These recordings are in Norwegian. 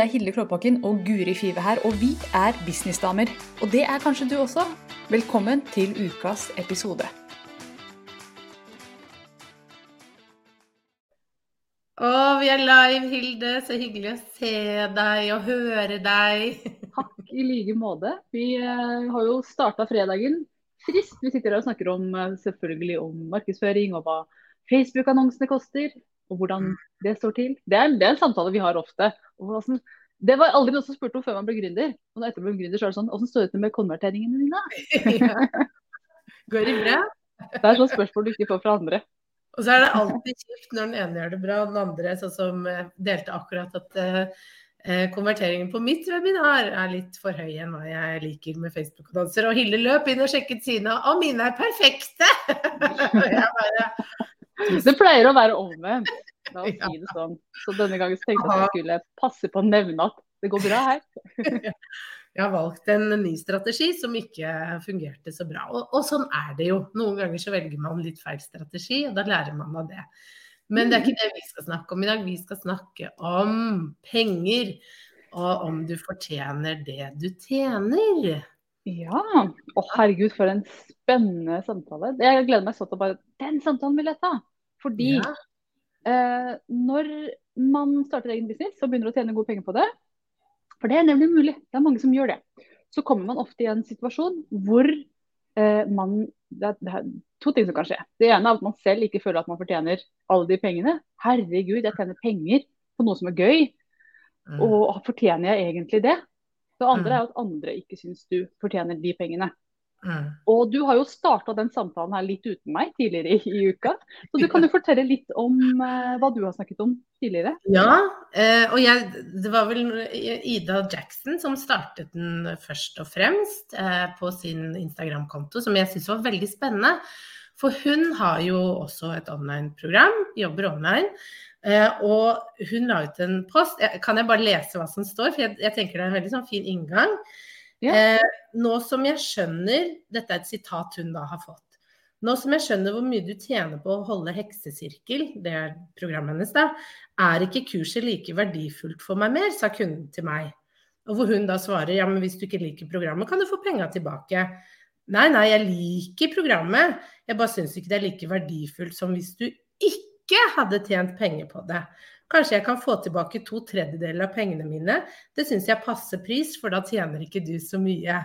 Det er Hilde Klåbakken og Guri Five her, og vi er businessdamer. Og det er kanskje du også. Velkommen til ukas episode. Å, vi er live, Hilde. Så hyggelig å se deg og høre deg. Takk i like måte. Vi eh, har jo starta fredagen frist. Vi sitter her og snakker om, eh, selvfølgelig om markedsføring og hva Facebook-annonsene koster og hvordan det står til. Det er, det er en samtale vi har ofte. Hvordan, det var aldri noen som spurte om før man ble gründer. Og etter man ble gründer, så er det sånn Hvordan står det til med konverteringene dine? Går det bra? Det er sånne spørsmål du ikke får fra andre. Og så er det alltid kjipt når den ene gjør det bra, og den andre, sånn som eh, delte akkurat at uh, konverteringen på mitt webinar er litt for høy enn hva jeg liker med Facebook-danser. Og Hilde løp inn og sjekket sine, og mine er perfekte! og jeg bare det pleier å være omvendt. La oss si det sånn. Så denne gangen tenkte jeg at jeg skulle passe på å nevne at det går bra her. Jeg har valgt en ny strategi som ikke fungerte så bra. Og, og, sånn er det jo. Noen ganger så velger man litt feil strategi, og da lærer man av det. Men det er ikke det vi skal snakke om i dag. Vi skal snakke om penger. Og om du fortjener det du tjener. Ja. Å herregud, for en spennende samtale. Jeg gleder meg sånn til bare Den samtalen vil jeg ta! Fordi ja. eh, når man starter egen business og begynner å tjene gode penger på det, for det er nemlig mulig, det er mange som gjør det, så kommer man ofte i en situasjon hvor eh, man det er, det er, to ting som kan skje. Det ene er at man selv ikke føler at man fortjener alle de pengene. Herregud, jeg tjener penger på noe som er gøy. Mm. Og fortjener jeg egentlig det? Det andre mm. er at andre ikke syns du fortjener de pengene. Mm. Og du har jo starta den samtalen her litt uten meg tidligere i, i uka. Så du kan jo fortelle litt om eh, hva du har snakket om tidligere. Ja, eh, og jeg, det var vel Ida Jackson som startet den først og fremst eh, på sin Instagram-konto, som jeg syns var veldig spennende. For hun har jo også et online-program, jobber online. Eh, og hun la ut en post. Kan jeg bare lese hva som står? For jeg, jeg tenker det er en veldig sånn fin inngang. Ja. Eh, nå som jeg skjønner Dette er et sitat hun da har fått. Nå som jeg skjønner hvor mye du tjener på å holde heksesirkel, det er programmet hennes, da, er ikke kurset like verdifullt for meg mer, sa kunden til meg. Og hvor hun da svarer ja, men hvis du ikke liker programmet, kan du få penga tilbake. Nei, nei, jeg liker programmet, jeg bare syns ikke det er like verdifullt som hvis du ikke hadde tjent penger på det. Kanskje jeg kan få tilbake to tredjedeler av pengene mine. Det syns jeg passer pris, for da tjener ikke du så mye.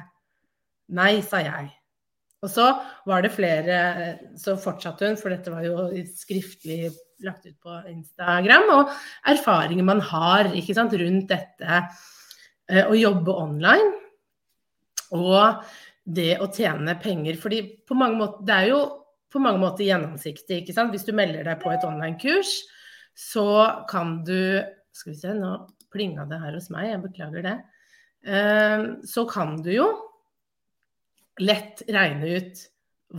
Nei, sa jeg. Og så var det flere Så fortsatte hun, for dette var jo skriftlig lagt ut på Instagram, og erfaringer man har sant, rundt dette eh, å jobbe online. Og det å tjene penger. Fordi på mange måter, det er jo på mange måter gjennomsiktig. Hvis du melder deg på et online-kurs, så kan du Skal vi se, nå plinga det her hos meg, jeg beklager det. Eh, så kan du jo lett regne ut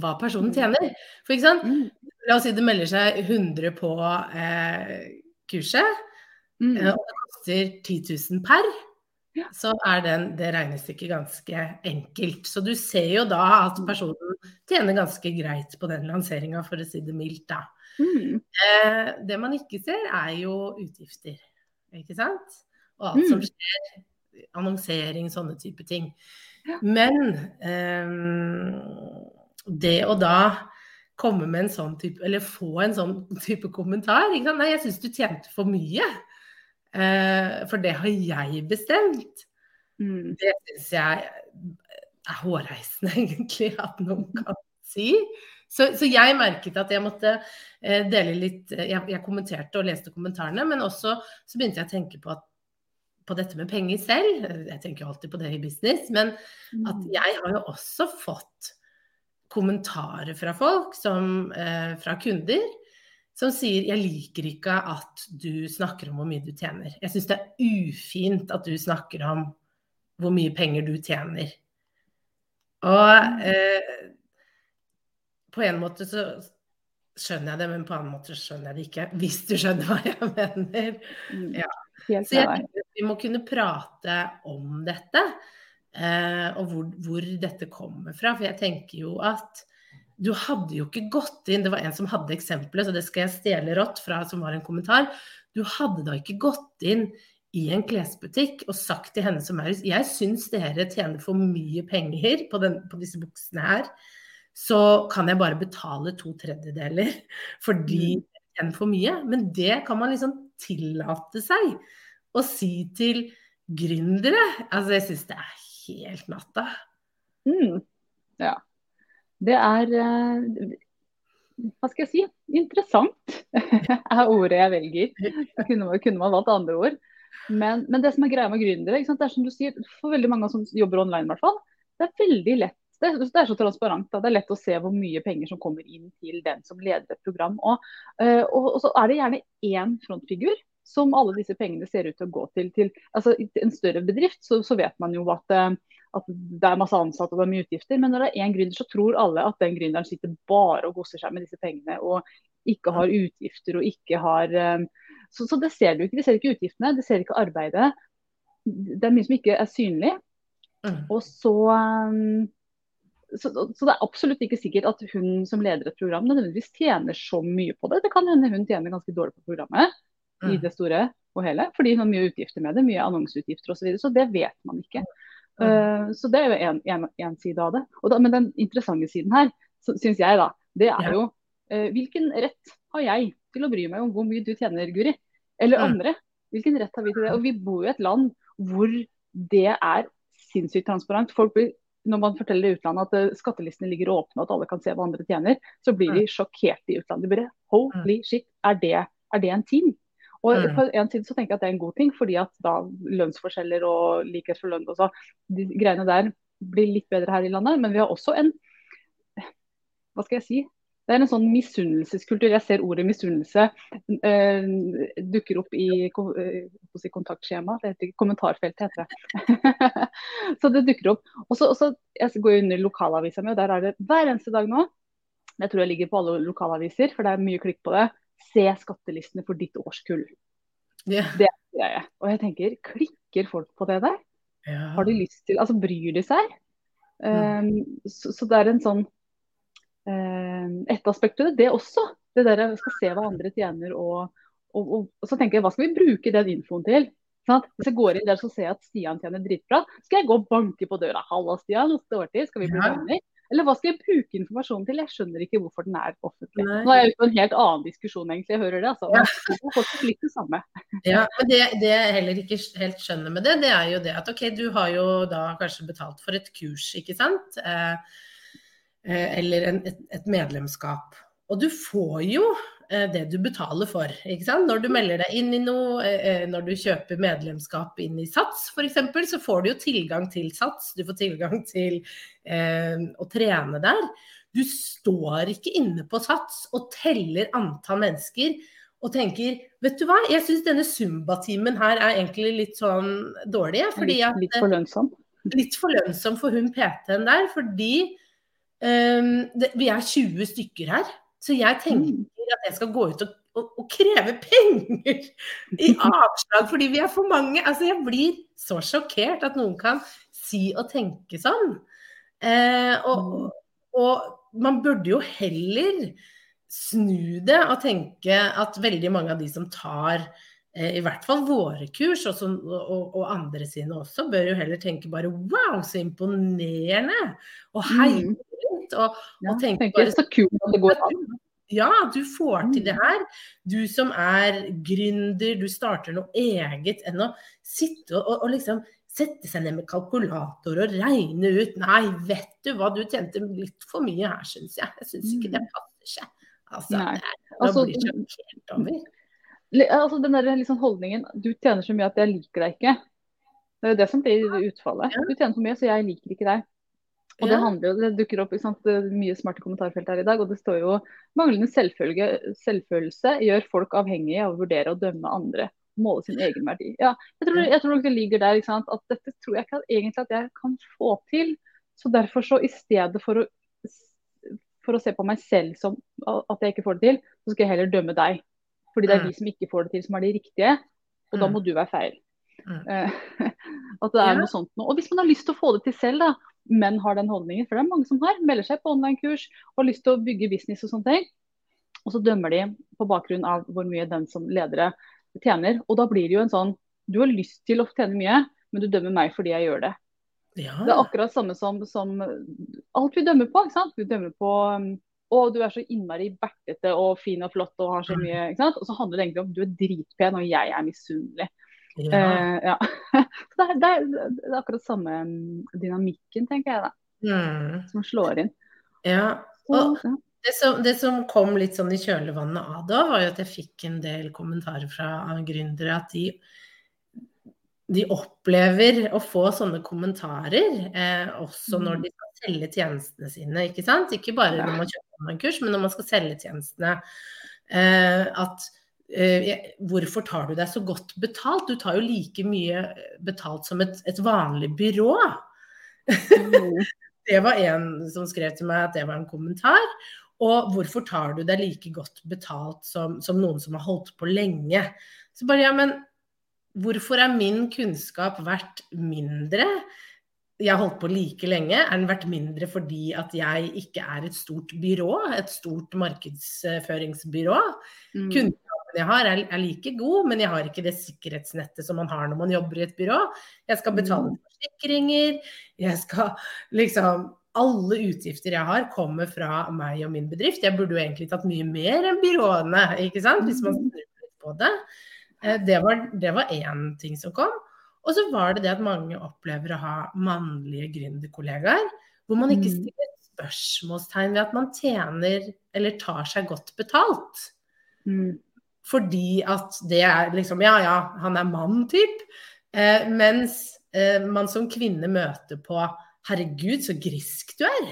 hva personen mm. tjener. For ikke sant? Mm. La oss si det melder seg 100 på eh, kurset, mm. Eh, og det koster 10 000 per. Ja. Så er den, det regnestykket ganske enkelt. Så du ser jo da at mm. personen tjener ganske greit på den lanseringa, for å si det mildt. da. Mm. Eh, det man ikke ser, er jo utgifter, ikke sant? Og alt mm. som skjer. Annonsering, sånne type ting. Ja. Men eh, det å da komme med en sånn type Eller få en sånn type kommentar ikke sant? Nei, jeg syns du tjente for mye. Eh, for det har jeg bestemt. Mm. Det syns jeg er hårreisende, egentlig, at noen kan si. Så, så, jeg merket at jeg måtte eh, dele litt eh, jeg, jeg, kommenterte og leste kommentarene, men også så begynte jeg å tenke på, at, på dette med penger selv. Jeg tenker jo alltid på det i business, men at mm. jeg har jo også fått kommentarer fra folk, som, eh, fra kunder, som sier 'jeg liker ikke at du snakker om hvor mye du tjener'. Jeg syns det er ufint at du snakker om hvor mye penger du tjener. Og mm. eh, på en måte så skjønner jeg det, men på en annen måte skjønner jeg det ikke. Hvis du skjønner hva jeg mener. Mm, ja. Så jeg tenker at vi må kunne prate om dette, eh, og hvor, hvor, dette kommer fra. For jeg tenker jo at du hadde jo ikke gått inn Det var en som hadde eksempelet, så det skal jeg stjele rått fra, som var en kommentar. Du hadde da ikke gått inn i en klesbutikk og sagt til henne som er Jeg syns dere tjener for mye penger på, den, på, disse buksene her. Så kan jeg bare betale to tredjedeler fordi mm. jeg tjener for mye. Men det kan man liksom tillate seg å si til gründere. Altså jeg syns det er helt natta. Mm. Ja. Det er eh, hva skal jeg si, interessant er ordet jeg velger. Kunne, kunne man valgt andre ord. Men, men, det som er greia med gründere, det er som du sier, for veldig mange som jobber online, i hvert fall, det er veldig lett. Det, det er så transparent. Da. Det er lett å se hvor mye penger som kommer inn til den som leder et program. Og, uh, og, og så er det gjerne én frontfigur som alle disse pengene ser ut til å gå til. til altså, en større bedrift så, så vet man jo at, uh, at, det er masse ansatte og det er mye utgifter. Men når det er én gründer, så tror alle at den gründeren sitter bare og koser seg med disse pengene og ikke har utgifter og ikke har uh, så, så, det ser du ikke. De ser ikke utgiftene, de ser ikke arbeidet. Det er mye som ikke er synlig. Mm. Og så, um, så, så, det er absolutt ikke sikkert at hun som leder et program nødvendigvis tjener så mye på det. Det kan hende hun tjener ganske dårlig på programmet mm. i det store og hele. Fordi hun har mye utgifter med det, mye annonseutgifter osv. Så, videre, så det vet man ikke. Mm. Uh, så det er jo én side av det. Da, men den interessante siden her, syns jeg da, det er jo uh, hvilken rett har jeg til å bry meg om hvor mye du tjener, Guri? Eller andre. Hvilken rett har vi til det? Og vi bor jo i et land hvor det er sinnssykt transparent. Folk blir, når man forteller i utlandet at uh, skattelistene ligger åpne og at alle kan se hva andre tjener, så blir de sjokkert i utlandet. De holy shit, er det, er det en ting? Og på en side så tenker jeg at det er en god ting, fordi at da lønnsforskjeller og likhet for lønn også, de greiene der blir litt bedre her i landet. Men vi har også en hva skal jeg si, det er en sånn misunnelseskultur. Jeg ser ordet misunnelse uh, dukker opp i uh, si kontaktskjema. Det heter kommentarfeltet, heter det. så det dukker opp. Og så, Jeg går under lokalavisa mi, og der er det hver eneste dag nå. Jeg tror jeg ligger på alle lokalaviser, for det er mye klikk på det. Se skattelistene for ditt årskull. Yeah. Det er jeg. Og jeg tenker, klikker folk på det der? Yeah. Har de lyst til Altså, bryr de seg? Um, så, så det er en sånn Eh, et aspekt ved det, det også. Det der jeg skal se hva andre tjener. Og, og, og, og, så tenker jeg, hva skal vi bruke den infoen til? Sånn Hvis jeg går inn der så ser at Stian tjener dritbra, skal jeg gå og banke på døra. 'Halla, Stian, åtte år til? Skal vi bli venner?' Eller hva skal jeg bruke informasjonen til? Jeg skjønner ikke hvorfor den er offentlig. Nei. Nå er jeg ute på en helt annen diskusjon, egentlig. Jeg hører det. altså. Ja. Det litt det samme. Ja, men det, det, jeg heller ikke helt skjønner med det, det er jo det at OK, du har jo da kanskje betalt for et kurs, ikke sant. Eh, Eh, eller en, et, et, medlemskap. Og du får jo eh, det du betaler for. ikke sant? Når du melder deg inn i noe, eh, når du kjøper medlemskap inn i Sats f.eks., så får du jo tilgang til Sats. Du får tilgang til eh, å trene der. Du står ikke inne på Sats og teller antall mennesker og tenker vet du hva, jeg syns denne Zumba-timen her er egentlig litt sånn dårlig. Fordi at, litt, litt for lønnsom? Litt for lønnsom for hun PT-en der. fordi Um, det, vi er 20 stykker her, så jeg tenker mm. at jeg skal gå ut og, og, og kreve penger i avslag fordi vi er for mange. Altså, jeg blir så sjokkert at noen kan si og tenke sånn. Uh, og, mm. og, man burde jo heller snu det og tenke at veldig mange av de som tar eh, i hvert fall våre kurs, og, som, og, og, andre sine også, bør jo heller tenke bare wow, så imponerende! Og hei, rundt. Og, ja, og tenke bare så kult at det går an. Ja, du får til det mm. her. Du som er gründer, du starter noe eget enn å sitte og, og, liksom sette seg ned med kalkulator og regne ut Nei, vet du hva, du tjente litt for mye her, syns jeg. Jeg syns ikke det mm. passer seg. Altså, Nei. det er, altså, blir sjokkert over. Altså, den der liksom holdningen Du tjener så mye at jeg liker deg ikke. Det er jo det som blir utfallet. Du tjener så mye, så jeg liker ikke deg. Og det, handler, det dukker opp sant, mye smarte kommentarfelt her i dag, og det står jo manglende selvfølelse gjør folk avhengige av å vurdere og dømme andre. Måle sin egen verdi. Ja, jeg tror, jeg tror nok det ligger der sant, at dette tror jeg ikke at, egentlig at jeg kan få til. Så derfor så i stedet for å, for å se på meg selv som at jeg ikke får det til, så skal jeg heller dømme deg. Fordi det er vi de som ikke får det til som er de riktige, og da mm. må du være feil. Mm. Eh, at det er noe sånt noe. Og hvis man har lyst til å få det til selv, da, menn har den holdningen, for det er mange som har, melder seg på online-kurs og har lyst til å bygge business og sånne ting. Og så dømmer de på bakgrunn av hvor mye den som ledere tjener. Og da blir det jo en sånn Du har lyst til å tjene mye, men du dømmer meg fordi jeg gjør det. Ja. Det er akkurat samme som, som alt vi dømmer på. ikke sant? Vi dømmer på å, du er så innmari bertete og fin og flott og har så mye. ikke sant? Og så handler det egentlig om du er dritpen og jeg er misunnelig. Ja. Eh, ja. Det er, det, er, det er akkurat samme um, dynamikken, tenker jeg, da, Mm. som slår inn. ja. Så, Og ja. det som, det som kom litt sånn i kjølvannet av da, var jo at jeg fikk en del kommentarer fra gründere at de, de opplever å få sånne kommentarer eh, også når de skal selge tjenestene sine, ikke sant? Ikke bare når man kjøper en kurs, men når man skal selge tjenestene. Eh, at hvorfor tar du deg så godt betalt? Du tar jo like mye betalt som et, et vanlig byrå. Mm. Det var en som skrev til meg at det var en kommentar. Og hvorfor tar du deg like godt betalt som, som noen som har holdt på lenge? Så bare ja, men hvorfor er min kunnskap verdt mindre? Jeg har holdt på like lenge. Er den verdt mindre fordi at jeg ikke er et stort byrå? Et stort markedsføringsbyrå? Mm. Kunnskapen jeg har er, er like god, men jeg har ikke det sikkerhetsnettet som man har når man jobber i et byrå. Jeg skal betale Mm. forsikringer, jeg skal liksom Alle utgifter jeg har, kommer fra meg og min bedrift. Jeg burde jo egentlig tatt mye mer enn byråene, ikke sant, hvis man Mm. snur litt på det. Eh, Det var, det var én ting som kom. Og så var det det at mange opplever å ha mannlige gründerkollegaer, hvor man ikke Mm. stiller spørsmålstegn ved at man tjener eller tar seg godt betalt. Mm. Fordi at det er liksom Ja, ja, han er mann, typ. Eh, mens eh, man som kvinne møter på Herregud, så grisk du er.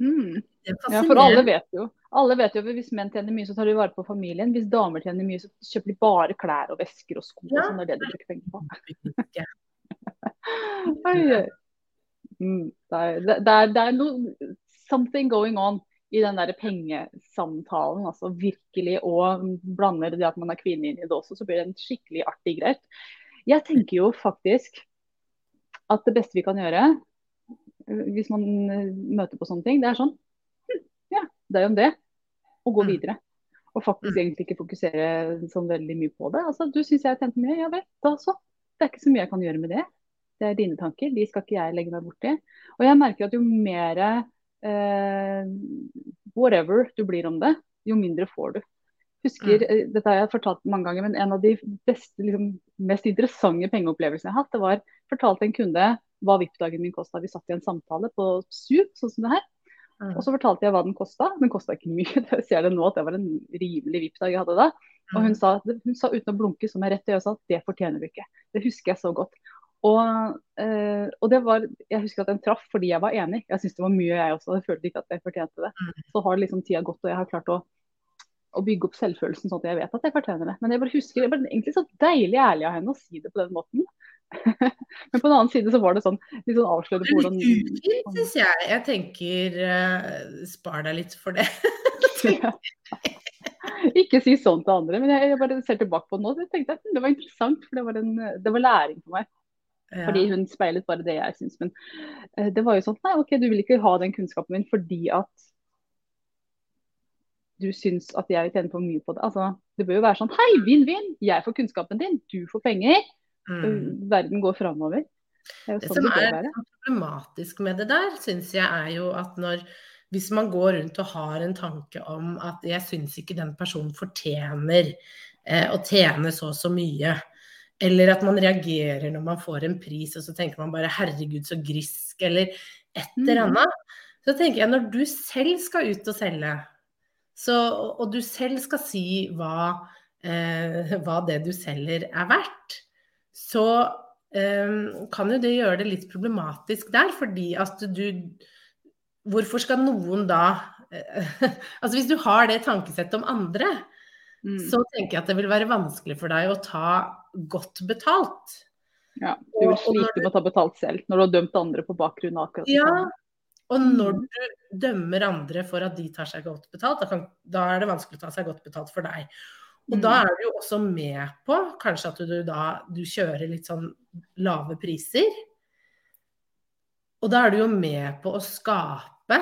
Mm. Det er Ja, for alle vet jo. Alle vet jo at Hvis menn tjener mye, så tar de vare på familien. Hvis damer tjener mye, så kjøper de bare klær og vesker og sko. Ja. og sånn, det er det de bruker penger på. Mm, det, er, det er, det er noe something going on i den der pengesamtalen. altså Virkelig. Og blander det at man er kvinne inn i det også, så blir det en skikkelig artig greit. Jeg tenker jo faktisk at det beste vi kan gjøre, eh, hvis man eh, møter på sånne ting, det er sånn hm, Ja, det er jo om det. Og gå Mm. videre. Og faktisk Mm. egentlig ikke fokusere sånn veldig mye på det. Altså, Du syns jeg tjente mye, ja vel, da så. Det er ikke så mye jeg kan gjøre med det. Det er dine tanker, de skal ikke jeg legge meg borti. Og jeg merker at jo mer eh, whatever du blir om det, jo mindre får du. Husker, mm. Dette har jeg fortalt mange ganger, men en av de beste, liksom, mest interessante pengeopplevelsene jeg har hatt, det var fortalte en kunde hva VIP-dagen min kosta. Vi satt i en samtale på Zoom, sånn som det her. Mm. Og så fortalte jeg hva den kosta. Den kosta ikke mye. Jeg ser det nå at det var en rimelig VIP-dag jeg hadde da. Og hun sa, hun sa uten å blunke som jeg rett i øyet at det fortjener du ikke. Det husker jeg så godt. Og, eh, og det var, jeg husker at den traff fordi jeg var enig. Jeg syntes det var mye, jeg også. Jeg følte ikke at jeg fortjente det. Mm. Så har liksom tida gått, og jeg har klart å, å bygge opp selvfølelsen sånn at jeg vet at jeg fortjener det. Men jeg bare husker, det var egentlig så deilig ærlig av henne å si det på den måten. Men på den annen side så var det sånn litt sånn avslørende på hvordan ufint, syns jeg. Jeg tenker uh, spar deg litt for det. Ikke si sånn til andre, men jeg, jeg bare ser tilbake på det nå. Jeg tenkte at hm, det var interessant, for det var, en, det var læring for meg. Ja. Fordi hun speilet bare det jeg syns. Men uh, det var jo sånn Nei, OK, du vil ikke ha den kunnskapen min fordi at du syns at jeg tjener for mye på det. Altså, det bør jo være sånn Hei, vinn-vinn! Jeg får kunnskapen din, du får penger. Mm. Verden går framover. Det Det sånn som det er problematisk med det der, syns jeg er jo at når hvis man går rundt og har en tanke om at jeg syns ikke den personen fortjener eh, å tjene så og så mye, eller at man reagerer når man får en pris og så tenker man bare 'herregud, så grisk', eller et eller Mm. annet, så tenker jeg når du selv skal ut og selge, så, og du selv skal si hva, eh, hva det du selger er verdt, så eh, kan jo det gjøre det litt problematisk der, fordi at du Hvorfor skal noen da eh, Altså hvis du har det tankesettet om andre, Mm. så tenker jeg at det vil være vanskelig for deg å ta godt betalt. Ja, du vil slite med å ta betalt selv når du har dømt andre på bakgrunn av akkurat det Ja, og når du dømmer andre for at de tar seg godt betalt, da, kan, da er det vanskelig å ta seg godt betalt for deg. Og Mm. da er du jo også med på kanskje at du da du kjører litt sånn lave priser. Og da er du jo med på å skape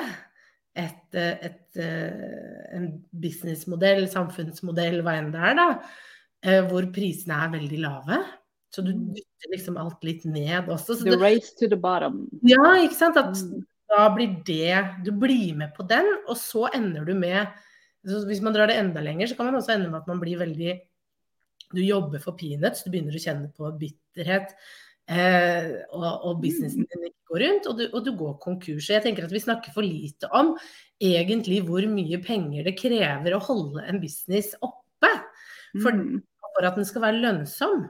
et, eh, et, eh, en businessmodell, samfunnsmodell, hva enn det er, da, hvor prisene er veldig lave. Så du dytter liksom alt litt ned også. the race to the bottom. Ja, ikke sant. At mm. da blir det Du blir med på den, og så ender du med Hvis man drar det enda lenger, så kan man også ende med at man blir veldig Du jobber for peanuts, du begynner å kjenne på bitterhet. Eh, og, og, businessen din ikke går rundt, og du, og du går konkurs. Jeg tenker at vi snakker for lite om egentlig hvor mye penger det krever å holde en business oppe. For, mm. For at den skal være lønnsom.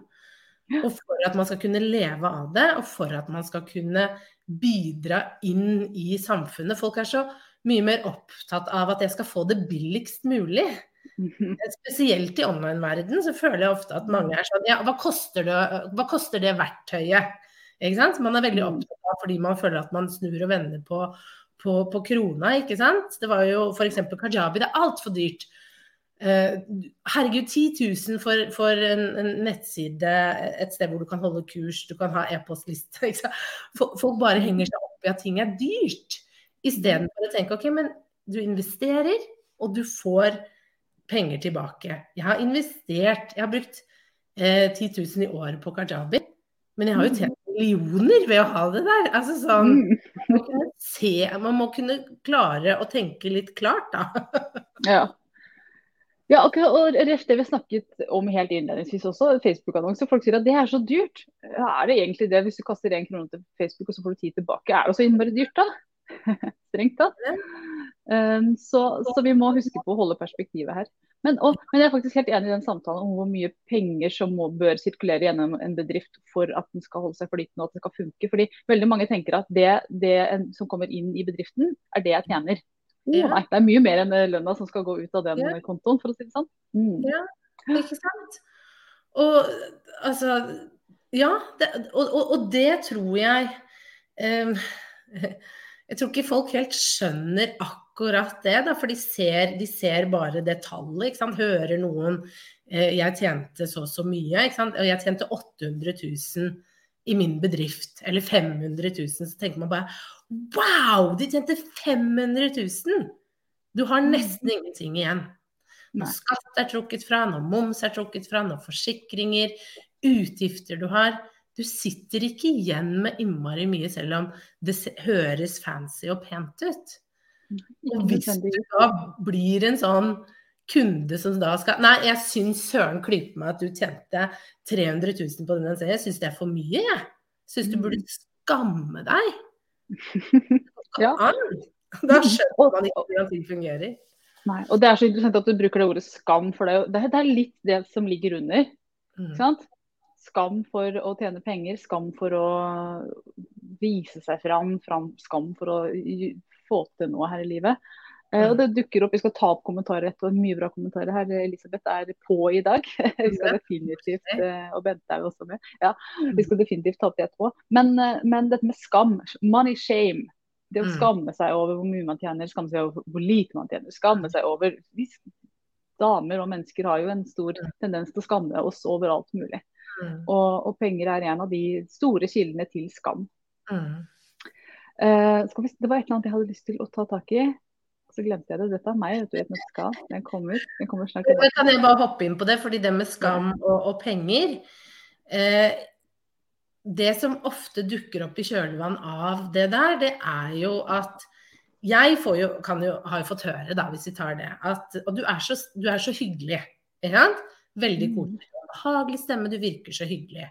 Og for at man skal kunne leve av det, og for at man skal kunne bidra inn i samfunnet. Folk er så mye mer opptatt av at jeg skal få det billigst mulig. Spesielt i online-verden så føler jeg ofte at mange er sånn Ja, hva koster det, hva koster det verktøyet? Ikke sant? Man er veldig mm. opptatt av fordi man føler at man snur og vender på, på, på krona, ikke sant. Det var jo f.eks. kajabi. Det er altfor dyrt. Uh, herregud, 10 000 for, for en, en, nettside, et sted hvor du kan holde kurs, du kan ha e-postliste. Folk bare henger seg opp i at ting er dyrt, istedenfor å tenke OK, men du investerer, og du får penger tilbake. Jeg har investert, jeg har brukt eh, 10 000 i året på kajabi, men jeg har jo tjent millioner ved å ha det der. Altså sånn, mm. man, må se, man må kunne klare å tenke litt klart, da. ja. Ja, akkurat, og det vi snakket om helt innledningsvis også, Facebook-annonser. Folk sier at det er så dyrt. Er det egentlig det hvis du kaster én krone til Facebook og så får du ti tilbake? Er det så innmari dyrt da? Strengt tatt. Um, så, så, vi må huske på å holde perspektivet her. Men, og, men, jeg er faktisk helt enig i den samtalen om hvor mye penger som må, bør sirkulere gjennom en bedrift for at den skal holde seg liten og at den skal funke. Fordi veldig mange tenker at det, det som kommer inn i bedriften, er det jeg tjener. Oh, ja. nei, det er mye mer enn lønna som skal gå ut av den ja. kontoen, for å si det sånn. Mm. Ja, ikke sant. Og altså Ja, det, og, og, og, det tror jeg um, Jeg tror ikke folk helt skjønner akkurat det, da, for de ser, de ser bare det tallet. Ikke sant? Hører noen eh, 'jeg tjente så og så mye', og jeg tjente 800 000 i min bedrift, eller 500 000, så tenker man bare 'wow, de tjente 500 000'! Du har mm. nesten ingenting igjen. Når skatt er trukket fra, når moms er trukket fra, når forsikringer, utgifter du har du sitter ikke igjen med innmari mye, selv om det høres fancy og pent ut. Og hvis du da blir en sånn kunde som da skal Nei, jeg syns søren klype meg at du tjente 300 000 på den serien. Jeg syns det er for mye, jeg. Syns du burde mm. skamme deg. ja. Da skjønner man ikke hvordan ting fungerer. Nei, og Det er så interessant at du bruker det ordet skam, for det er, det er litt det som ligger under. Mm. sant? skam for å tjene penger, skam for å vise seg fram, fram skam for å få til noe her i livet. Eh, og det dukker opp, Vi skal ta opp kommentarer etter, mye bra kommentarer her. Elisabeth er på i dag. vi skal definitivt, eh, Og Bente er jo også med. Ja, Vi skal definitivt ta opp det etterpå. Men, eh, men dette med skam, money shame, det å mm. skamme seg over hvor mye man tjener, skamme seg over hvor lite man tjener, skamme seg over Damer og mennesker har jo en stor mm. tendens til å skamme oss over alt mulig. Mm. Og, og, penger er en av de store kildene til skam. Mm. Uh, vi, det var et eller annet jeg hadde lyst til å ta tak i. Så glemte jeg det. Dette er meg, vet du, et nøtteskall. Den kommer, den kommer snart tilbake. Kan jeg bare hoppe inn på det? Fordi det med skam og, og penger eh, Det som ofte dukker opp i kjølvann av det der, det er jo at jeg jo, jo, har jo fått høre, da, hvis vi tar det, at Og du er så, du er så hyggelig. Ikke sant? Veldig god koselig behagelig stemme, du virker så hyggelig.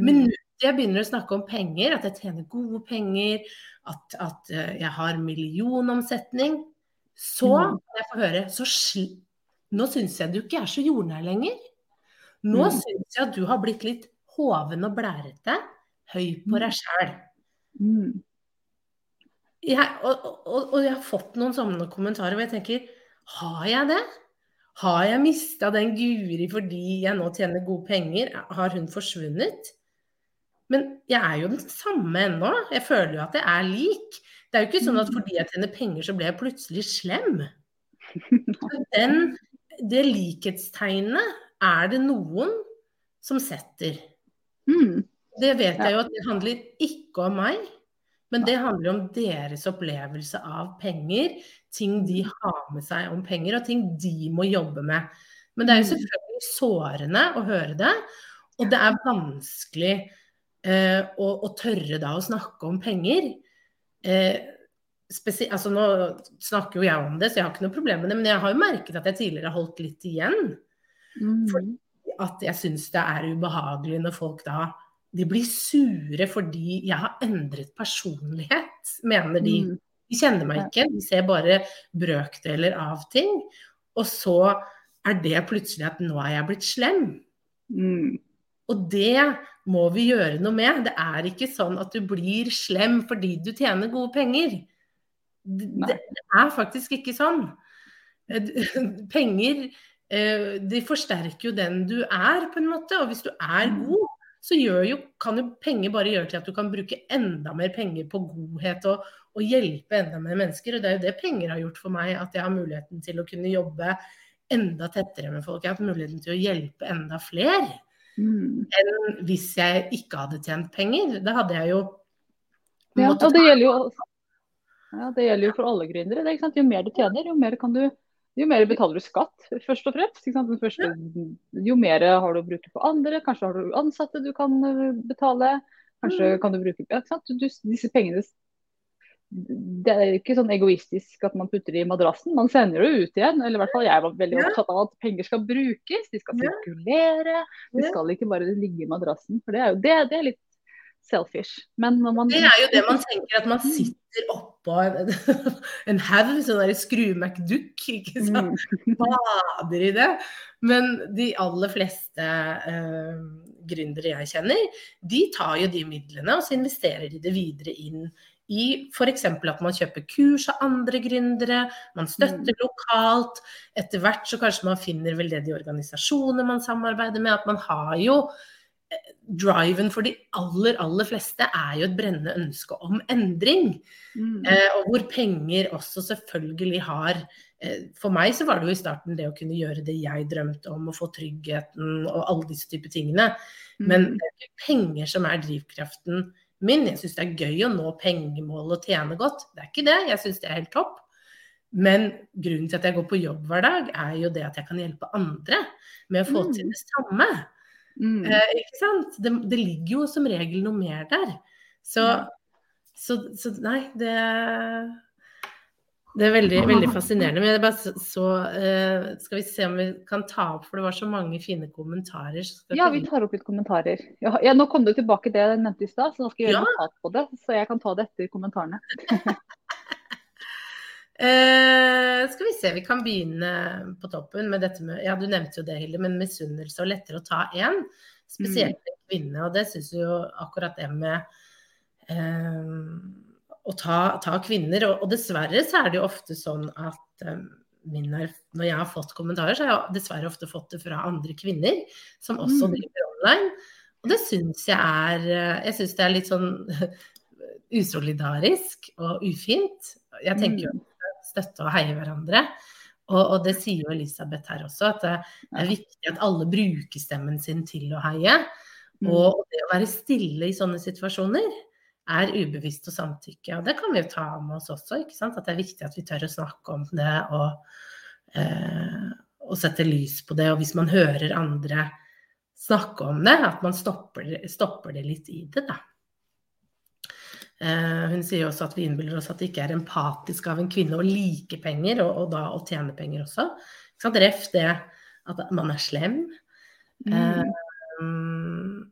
Men mm. jeg begynner å snakke om penger, at jeg tjener gode penger, at, at eh, jeg har millionomsetning, så mm. jeg får høre så Nå syns jeg du ikke er så jordnær lenger. Nå mm. syns jeg at du har blitt litt hoven og blærete, høy på deg sjæl. Mm. Og, og, og, jeg har fått noen sånne kommentarer hvor jeg tenker Har jeg det? Har jeg mista den Guri fordi jeg nå tjener gode penger? Har hun forsvunnet? Men jeg er jo den samme ennå. Jeg føler jo at jeg er lik. Det er jo ikke sånn at fordi jeg tjener penger, så blir jeg plutselig slem. Den, det likhetstegnet er det noen som setter. Mm. Det vet jeg jo at det handler ikke om meg. Men det handler om deres opplevelse av penger, ting de har med seg om penger, og ting de må jobbe med. Men det er jo mm. selvfølgelig sårende å høre det. Og det er vanskelig eh, å, å, tørre da å snakke om penger. Eh, altså nå snakker jo jeg om det, så jeg har ikke noe problem med det. Men jeg har jo merket at jeg tidligere har holdt litt igjen. Mm. Fordi at jeg syns det er ubehagelig når folk da de blir sure fordi jeg har endret personlighet, mener de. Mm. De kjenner meg ikke, de ser bare brøkdeler av ting. Og så er det plutselig at nå er jeg blitt slem. Mm. Og det må vi gjøre noe med. Det er ikke sånn at du blir slem fordi du tjener gode penger. Det, det er faktisk ikke sånn. Penger eh, de forsterker jo den du er, på en måte. Og hvis du er mm. god, så jo, kan jo penger bare gjøre til at du kan bruke enda mer penger på godhet og, og, hjelpe enda mer mennesker. Og det er jo det penger har gjort for meg, at jeg har muligheten til å kunne jobbe enda tettere med folk. Jeg har hatt muligheten til å hjelpe enda flere mm. enn hvis jeg ikke hadde tjent penger. Da hadde jeg jo ja, og det gjelder jo, ja, det gjelder jo for alle gründere. Jo mer du tjener, jo mer kan du jo mer betaler du skatt, først og fremst. Første, jo mer har du å bruke på andre. Kanskje har du ansatte du kan eh, betale. Kanskje mm. kan du bruke ja, du, Disse pengene Det er ikke sånn egoistisk at man putter det i madrassen. Man sender det ut igjen. Eller i hvert fall jeg var veldig opptatt av at penger skal brukes. De skal sirkulere. De skal ikke bare ligge i madrassen. For det er jo det, det er litt selfish. Man Det er jo det man tenker, at man mm. sitter oppå en, en haug, sånn der skrumackdukk, ikke sant. Mm. Bader i det. Men de aller fleste uh, gründere jeg kjenner, de tar jo de midlene og så investerer de det videre inn i f.eks. at man kjøper kurs av andre gründere, man støtter mm. lokalt. Etter hvert så kanskje man finner veldedige organisasjoner man samarbeider med. At man har jo driven for de aller, aller fleste er jo et brennende ønske om endring. Mm. Eh, og hvor penger også selvfølgelig har eh, For meg så var det jo i starten det å kunne gjøre det jeg drømte om, å få tryggheten og alle disse typer tingene. Mm. Men det er ikke penger som er drivkraften min. Jeg syns det er gøy å nå pengemål og tjene godt. Det er ikke det. Jeg syns det er helt topp. Men grunnen til at jeg går på jobb hver dag, er jo det at jeg kan hjelpe andre med å få mm. til det samme. Mm. Eh, ikke sant? Det, det, ligger jo som regel noe mer der. Så, ja. så, så nei, det det er veldig, veldig fascinerende. Men jeg bare så, uh, Skal vi se om vi kan ta opp, for det var så mange fine kommentarer. Ja, vi tar opp litt kommentarer. Ja, ja, nå kom det tilbake det jeg nevnte i stad, så nå skal jeg gjøre ja. notat på det. Så jeg kan ta det etter kommentarene. Uh, skal vi se, vi kan begynne på toppen med dette med Ja, du nevnte jo det, Hilde, men misunnelse og lettere å ta én. Spesielt mm. kvinne. Og det syns jo akkurat det med uh, å ta, ta kvinner. Og, og, dessverre så er det jo ofte sånn at um, er, når jeg har fått kommentarer, så har jeg dessverre ofte fått det fra andre kvinner som også mm. driver online. Og det syns jeg er Jeg syns det er litt sånn usolidarisk og ufint. Jeg tenker jo mm støtte og heie hverandre. Og, og, det sier jo Elisabeth her også, at det er viktig at alle bruker stemmen sin til å heie. Mm. Og det å være stille i sånne situasjoner er ubevisst og samtykke. Og det kan vi jo ta med oss også, ikke sant? at det er viktig at vi tør å snakke om det og, eh, og sette lys på det. Og hvis man hører andre snakke om det, at man stopper, stopper det litt i det, da. Eh, hun sier også at vi innbiller oss at det ikke er empatisk av en kvinne å like penger, og, og da å tjene penger også. Ref det at man er slem. Mm. Uh,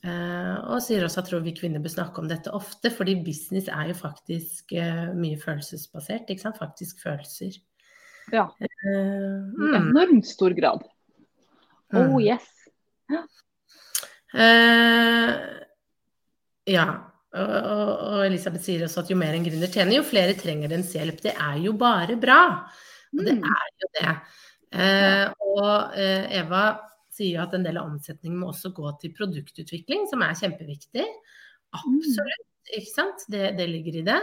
og sier også at tror vi kvinner bør snakke om dette ofte, fordi business er jo faktisk uh, mye følelsesbasert. ikke sant? Faktisk følelser. Ja. Uh, mm. I enormt stor grad. Oh mm. yes. Ja. Ja. Og, Elisabeth sier også at jo mer en gründer tjener, jo flere trenger dens hjelp. Det er jo bare bra. Og det mm. er jo det. Eh, og eh, Eva sier at en del av omsetningen må også gå til produktutvikling, som er kjempeviktig. Absolutt, ikke sant. Det, det ligger i det.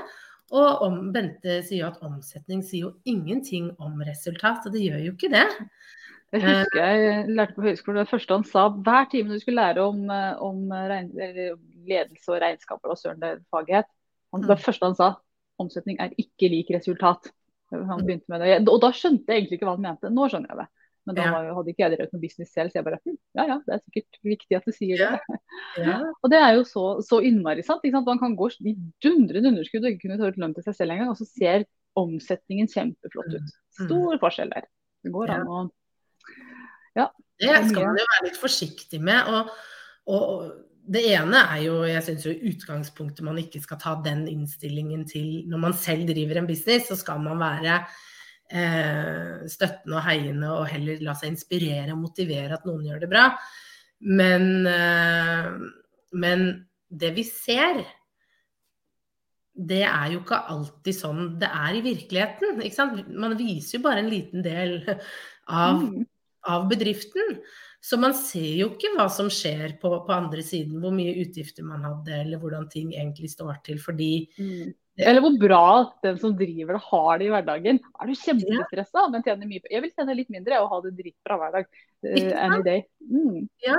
Og om, Bente sier jo at omsetning sier jo ingenting om resultat, og det gjør jo ikke det. Jeg husker jeg lærte på høyskolen det første han sa hver time du skulle lære om, om regn, ledelse og regnskaper og søren det faget het. Det første han sa, omsetning er ikke lik resultat. Han begynte med det. Og da skjønte jeg egentlig ikke hva han mente. Nå skjønner jeg det. Men da Ja. var hadde ikke jeg drevet noe business selv, så jeg bare hm, ja ja, det er sikkert viktig at du sier Ja. det. Ja. Og det er jo så, så innmari sant. sant? Man kan gå i dundrende underskudd og ikke kunne ta ut lønn til seg selv engang, og så ser omsetningen kjempeflott ut. Stor forskjell der. Det går an å Det skal man jo være litt forsiktig med. Og, og, det ene er jo, jeg synes jo utgangspunktet man ikke skal ta den innstillingen til når man selv driver en business, så skal man være støttende og heiende og heller la seg inspirere og motivere at noen gjør det bra. Men, eh, men det vi ser, det er jo ikke alltid sånn det er i virkeligheten. Man viser jo bare en liten del av mm, av bedriften. Så man ser jo ikke hva som skjer på, på andre siden, hvor mye utgifter man hadde, eller hvordan ting egentlig står til. Fordi mm. Eller hvor bra den som driver det, har det i hverdagen. Er du kjempestressa, men tjener mye Jeg vil tjene litt mindre og ha det dritbra hver dag. Uh, any day. Mm. ja,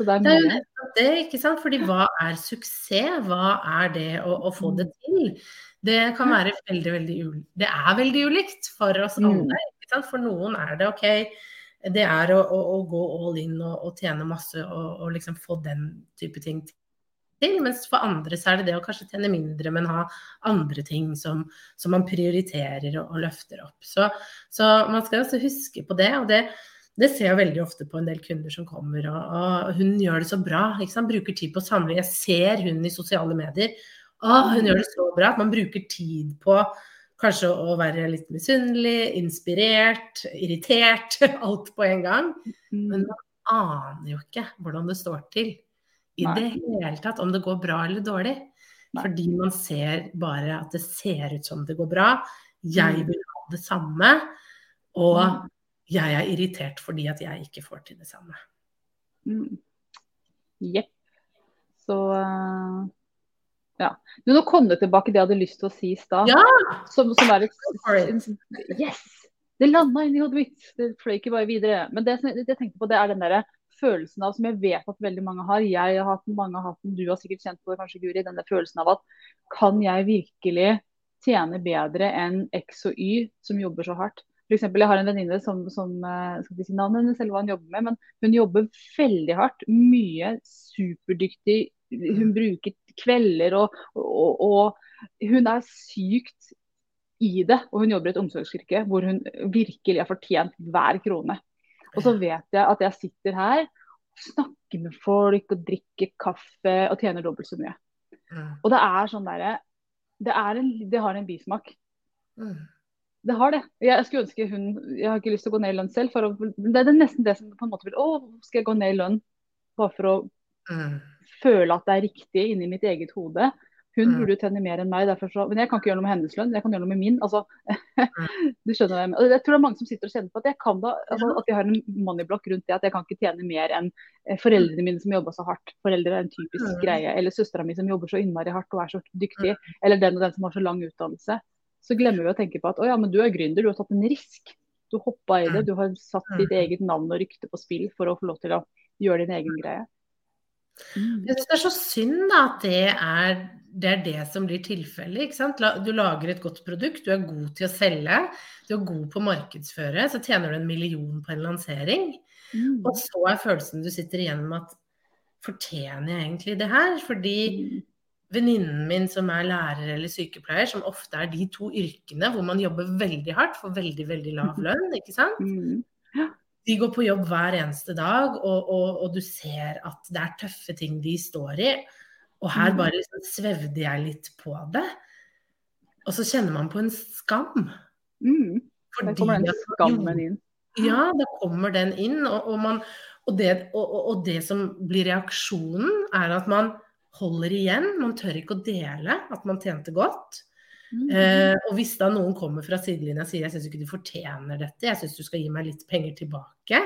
det er det er ikke sant. Fordi hva er suksess? Hva er det å, å få det til? Det kan være veldig, veldig ulikt. Det er veldig ulikt for oss Mm. alle. Ikke sant? For noen er det OK, det er å, å, å gå all in og, og tjene masse og, og liksom få den type ting til. Mens for andre så er det det å kanskje tjene mindre, men ha andre ting som, som man prioriterer og, og løfter opp. Så, så man skal også huske på det. og det det ser jeg veldig ofte på en del kunder som kommer, og, og hun gjør det så bra. Bruker tid på samling. Jeg ser hun i sosiale medier. Å, hun gjør det så bra at man bruker tid på kanskje å være litt misunnelig, inspirert, irritert. Alt på en gang. Men Mm. man aner jo ikke hvordan det står til i Nei. det hele tatt, om det går bra eller dårlig. Nei. Fordi man ser bare at det ser ut som det går bra. Jeg Mm. vil ha det samme. Og Mm. jeg er irritert fordi at jeg ikke får til det samme. Mm. Så eh, ja. Du, nå kom det tilbake det jeg hadde lyst til å si i stad. Ja! Som, som er et Yes! Det landa inni hodet mitt. Det fløy ikke bare videre. Men det, det jeg tenkte på, det er den der følelsen av, som jeg vet at veldig mange har. Jeg har hatt den, mange har hatt den, du har sikkert kjent på det kanskje, Guri. Denne følelsen av at kan jeg virkelig tjene bedre enn X og Y som jobber så hardt? For eksempel, jeg har en venninne som, som eh, skal ikke si navnet hennes eller hva hun jobber med, men hun jobber veldig hardt. Mye superdyktig. Hun bruker kvelder og, og, og hun er sykt i det. Og hun jobber i et omsorgsyrke hvor hun virkelig har fortjent hver krone. Og så vet jeg at jeg sitter her, snakker med folk og drikker kaffe og tjener dobbelt så mye. Mm. Og det er sånn derre det, det har en bismak. Mm. Det har det. Jeg skulle ønske hun Jeg har ikke lyst til å gå ned i lønn selv. Å, det er nesten det som på en måte vil Å, skal jeg gå ned i lønn? Bare for å Mm. føle at det er riktig inni mitt eget hode. Hun Mm. burde jo tjene mer enn meg, derfor så, men jeg kan ikke gjøre noe med hennes lønn. Jeg kan gjøre noe med min. altså, Mm. du skjønner hva jeg mener. Jeg tror det er mange som sitter og kjenner på at jeg kan da, altså, at jeg har en moneyblock rundt det. At jeg kan ikke tjene mer enn eh, foreldrene mine som jobber så hardt. Foreldre er en typisk Mm. greie. Eller søstera mi som jobber så innmari hardt og er så dyktig. Eller den og den som har så lang utdannelse. Så glemmer vi å tenke på at å ja, men du er gründer, du har tatt en risk. Du hoppa i det. Du har satt ditt eget navn og rykte på spill for å få lov til å gjøre din egen greie. Mm. Jeg syns det er så synd da, at det er, det er det som blir tilfellet. Du lager et godt produkt, du er god til å selge, du er god på å markedsføre, så tjener du en million på en lansering. Mm. Og så er følelsen du sitter igjen med at fortjener jeg egentlig det her? Fordi Mm. venninnen min som er lærer eller sykepleier, som ofte er de to yrkene hvor man jobber veldig hardt for veldig, veldig lav lønn, ikke sant? Mm. De går på jobb hver eneste dag, og, og, og du ser at det er tøffe ting de står i. Og her Mm. bare liksom svevde jeg litt på det. Og så kjenner man på en skam. Mm. Fordi, Fordi kommer den skammen inn. Ja, da kommer den inn. Og, og, man, og, det, og det som blir reaksjonen, er at man holder igjen. Man tør ikke å dele at man tjente godt. Mm. Eh, og hvis da noen kommer fra sidelinja og sier jeg syns ikke du fortjener dette, jeg syns du skal gi meg litt penger tilbake,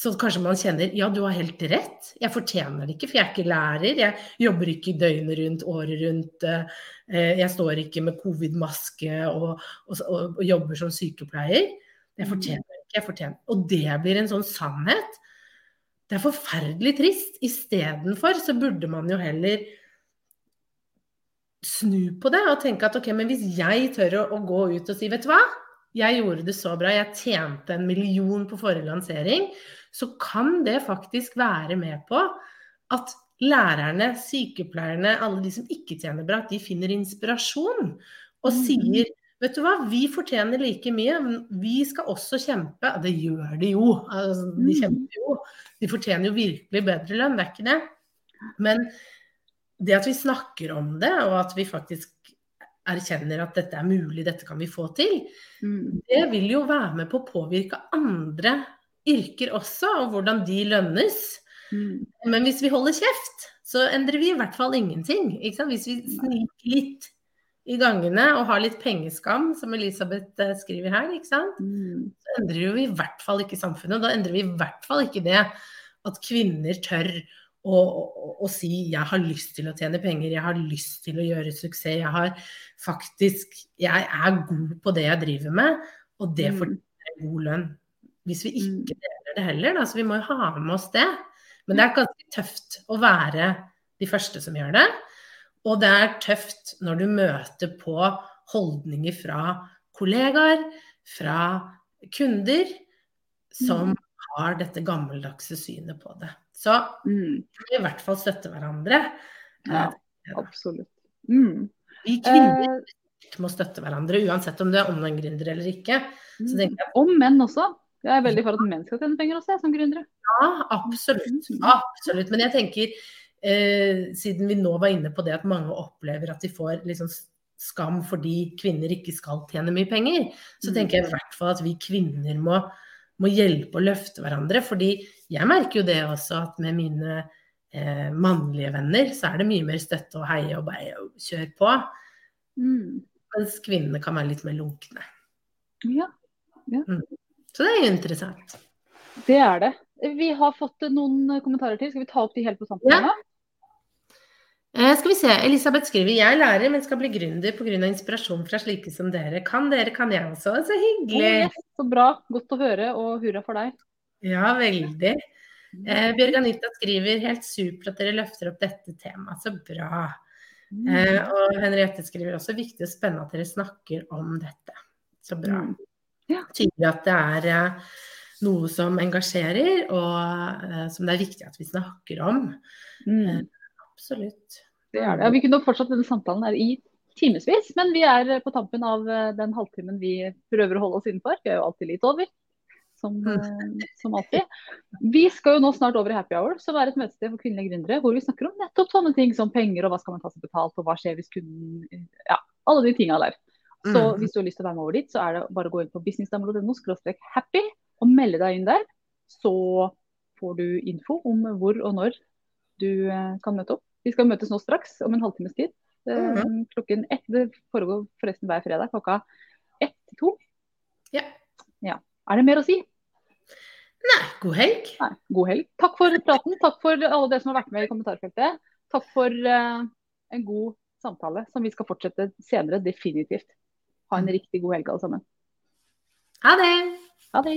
så kanskje man kjenner ja, du har helt rett, jeg fortjener det ikke, for jeg er ikke lærer, jeg jobber ikke døgnet rundt, året rundt, eh, jeg står ikke med covid-maske og, og, og, og jobber som sykepleier. Jeg fortjener det ikke, jeg fortjener Og det blir en sånn sannhet. Det er forferdelig trist. Istedenfor så burde man jo heller snu på det og tenke at ok, men hvis jeg tør å, å gå ut og si vet du hva, jeg gjorde det så bra, jeg tjente en million på forrige lansering, så kan det faktisk være med på at lærerne, sykepleierne, alle de som ikke tjener bra, at de finner inspirasjon og Mm. sier Vet du hva, vi fortjener like mye, vi skal også kjempe. Det gjør de jo. Altså, de Mm. kjemper jo. De fortjener jo virkelig bedre lønn, det er ikke det. Men det at vi snakker om det, og at vi faktisk erkjenner at dette er mulig, dette kan vi få til, Mm. det vil jo være med på å påvirke andre yrker også, og hvordan de lønnes. Mm. Men hvis vi holder kjeft, så endrer vi i hvert fall ingenting. Hvis vi sniker litt i gangene og har litt pengeskam, som Elisabeth eh, skriver her? Mm. så endrer vi i hvert fall ikke samfunnet. Da endrer vi i hvert fall ikke det at kvinner tør å, å si 'jeg har lyst til å tjene penger', 'jeg har lyst til å gjøre suksess', 'jeg har faktisk Jeg er god på det jeg driver med', og det Mm. en god lønn. Hvis vi Mm. ikke deler det heller, da, så vi må jo ha med oss det. Men det er ganske tøft å være de første som gjør det. Og det er tøft når du møter på holdninger fra kollegaer, fra kunder, som Mm. har dette gammeldagse synet på det. Så Mm. vi i hvert fall støtte hverandre. Ja, absolutt. Mm. Vi kvinner Eh, må støtte hverandre, uansett om du er online-gründer eller ikke. Så jeg Og menn også. Jeg er veldig for at menn skal tjene penger også, jeg, som gründere. Ja, absolutt. Absolutt. Men jeg tenker, eh, siden vi nå var inne på det at mange opplever at de får liksom skam fordi kvinner ikke skal tjene mye penger, så Mm. tenker jeg i hvert fall at vi kvinner må, må hjelpe og løfte hverandre. Fordi jeg merker jo det også, at med mine eh, mannlige venner, så er det mye mer støtte og heie og bare kjør på. Mm. Mens kvinnene kan være litt mer lunkne. Ja, Så det er jo interessant. det er det. Vi har fått noen kommentarer til. Skal vi ta opp de helt på tampen? Ja. Eh, skal vi se, Elisabeth skriver jeg lærer, men skal bli gründer pga. inspirasjon fra slike som dere. Kan dere, kan jeg også. Så hyggelig. hyggelig. yes, så bra. Godt å høre, og hurra for deg. Ja, veldig. Eh, Bjørg Anita skriver helt supert at dere løfter opp dette temaet. Så bra. Eh, Mm. og Henriette skriver også viktig og spennende at dere snakker om dette. Så bra. Mm. Ja. Tydelig at det er eh, noe som engasjerer, og eh, som det er viktig at vi snakker om. Mm. Absolutt. Det er det. Ja, vi kunne fortsatt denne samtalen her i timevis, men vi er på tampen av eh, den halvtimen vi prøver å holde oss innenfor. Vi er jo alltid litt over, som, eh, som alltid. Vi skal jo nå snart over i Happy Hour, som er et møtested for kvinnelige gründere, hvor vi snakker om nettopp sånne ting som penger og hva skal man ta seg betalt, og hva skjer hvis kunden Ja, alle de tinga der. Så Mm. hvis du har lyst til å være med over dit, så er det bare å gå inn på businessdamer.no happy og melde deg inn der. Så får du info om hvor og når du eh, kan møte opp. Vi skal møtes nå straks, om en halvtimes tid. Mm -hmm. Klokken ett. Det foregår forresten hver fredag klokka ett til to. Ja. Er det mer å si? Nei, god helg. Nei. God helg. Takk for praten. Takk for alle dere som har vært med i kommentarfeltet. Takk for uh, en god samtale, som vi skal fortsette senere, definitivt. Ha en riktig god helg, alle sammen. Ha det. Ha det.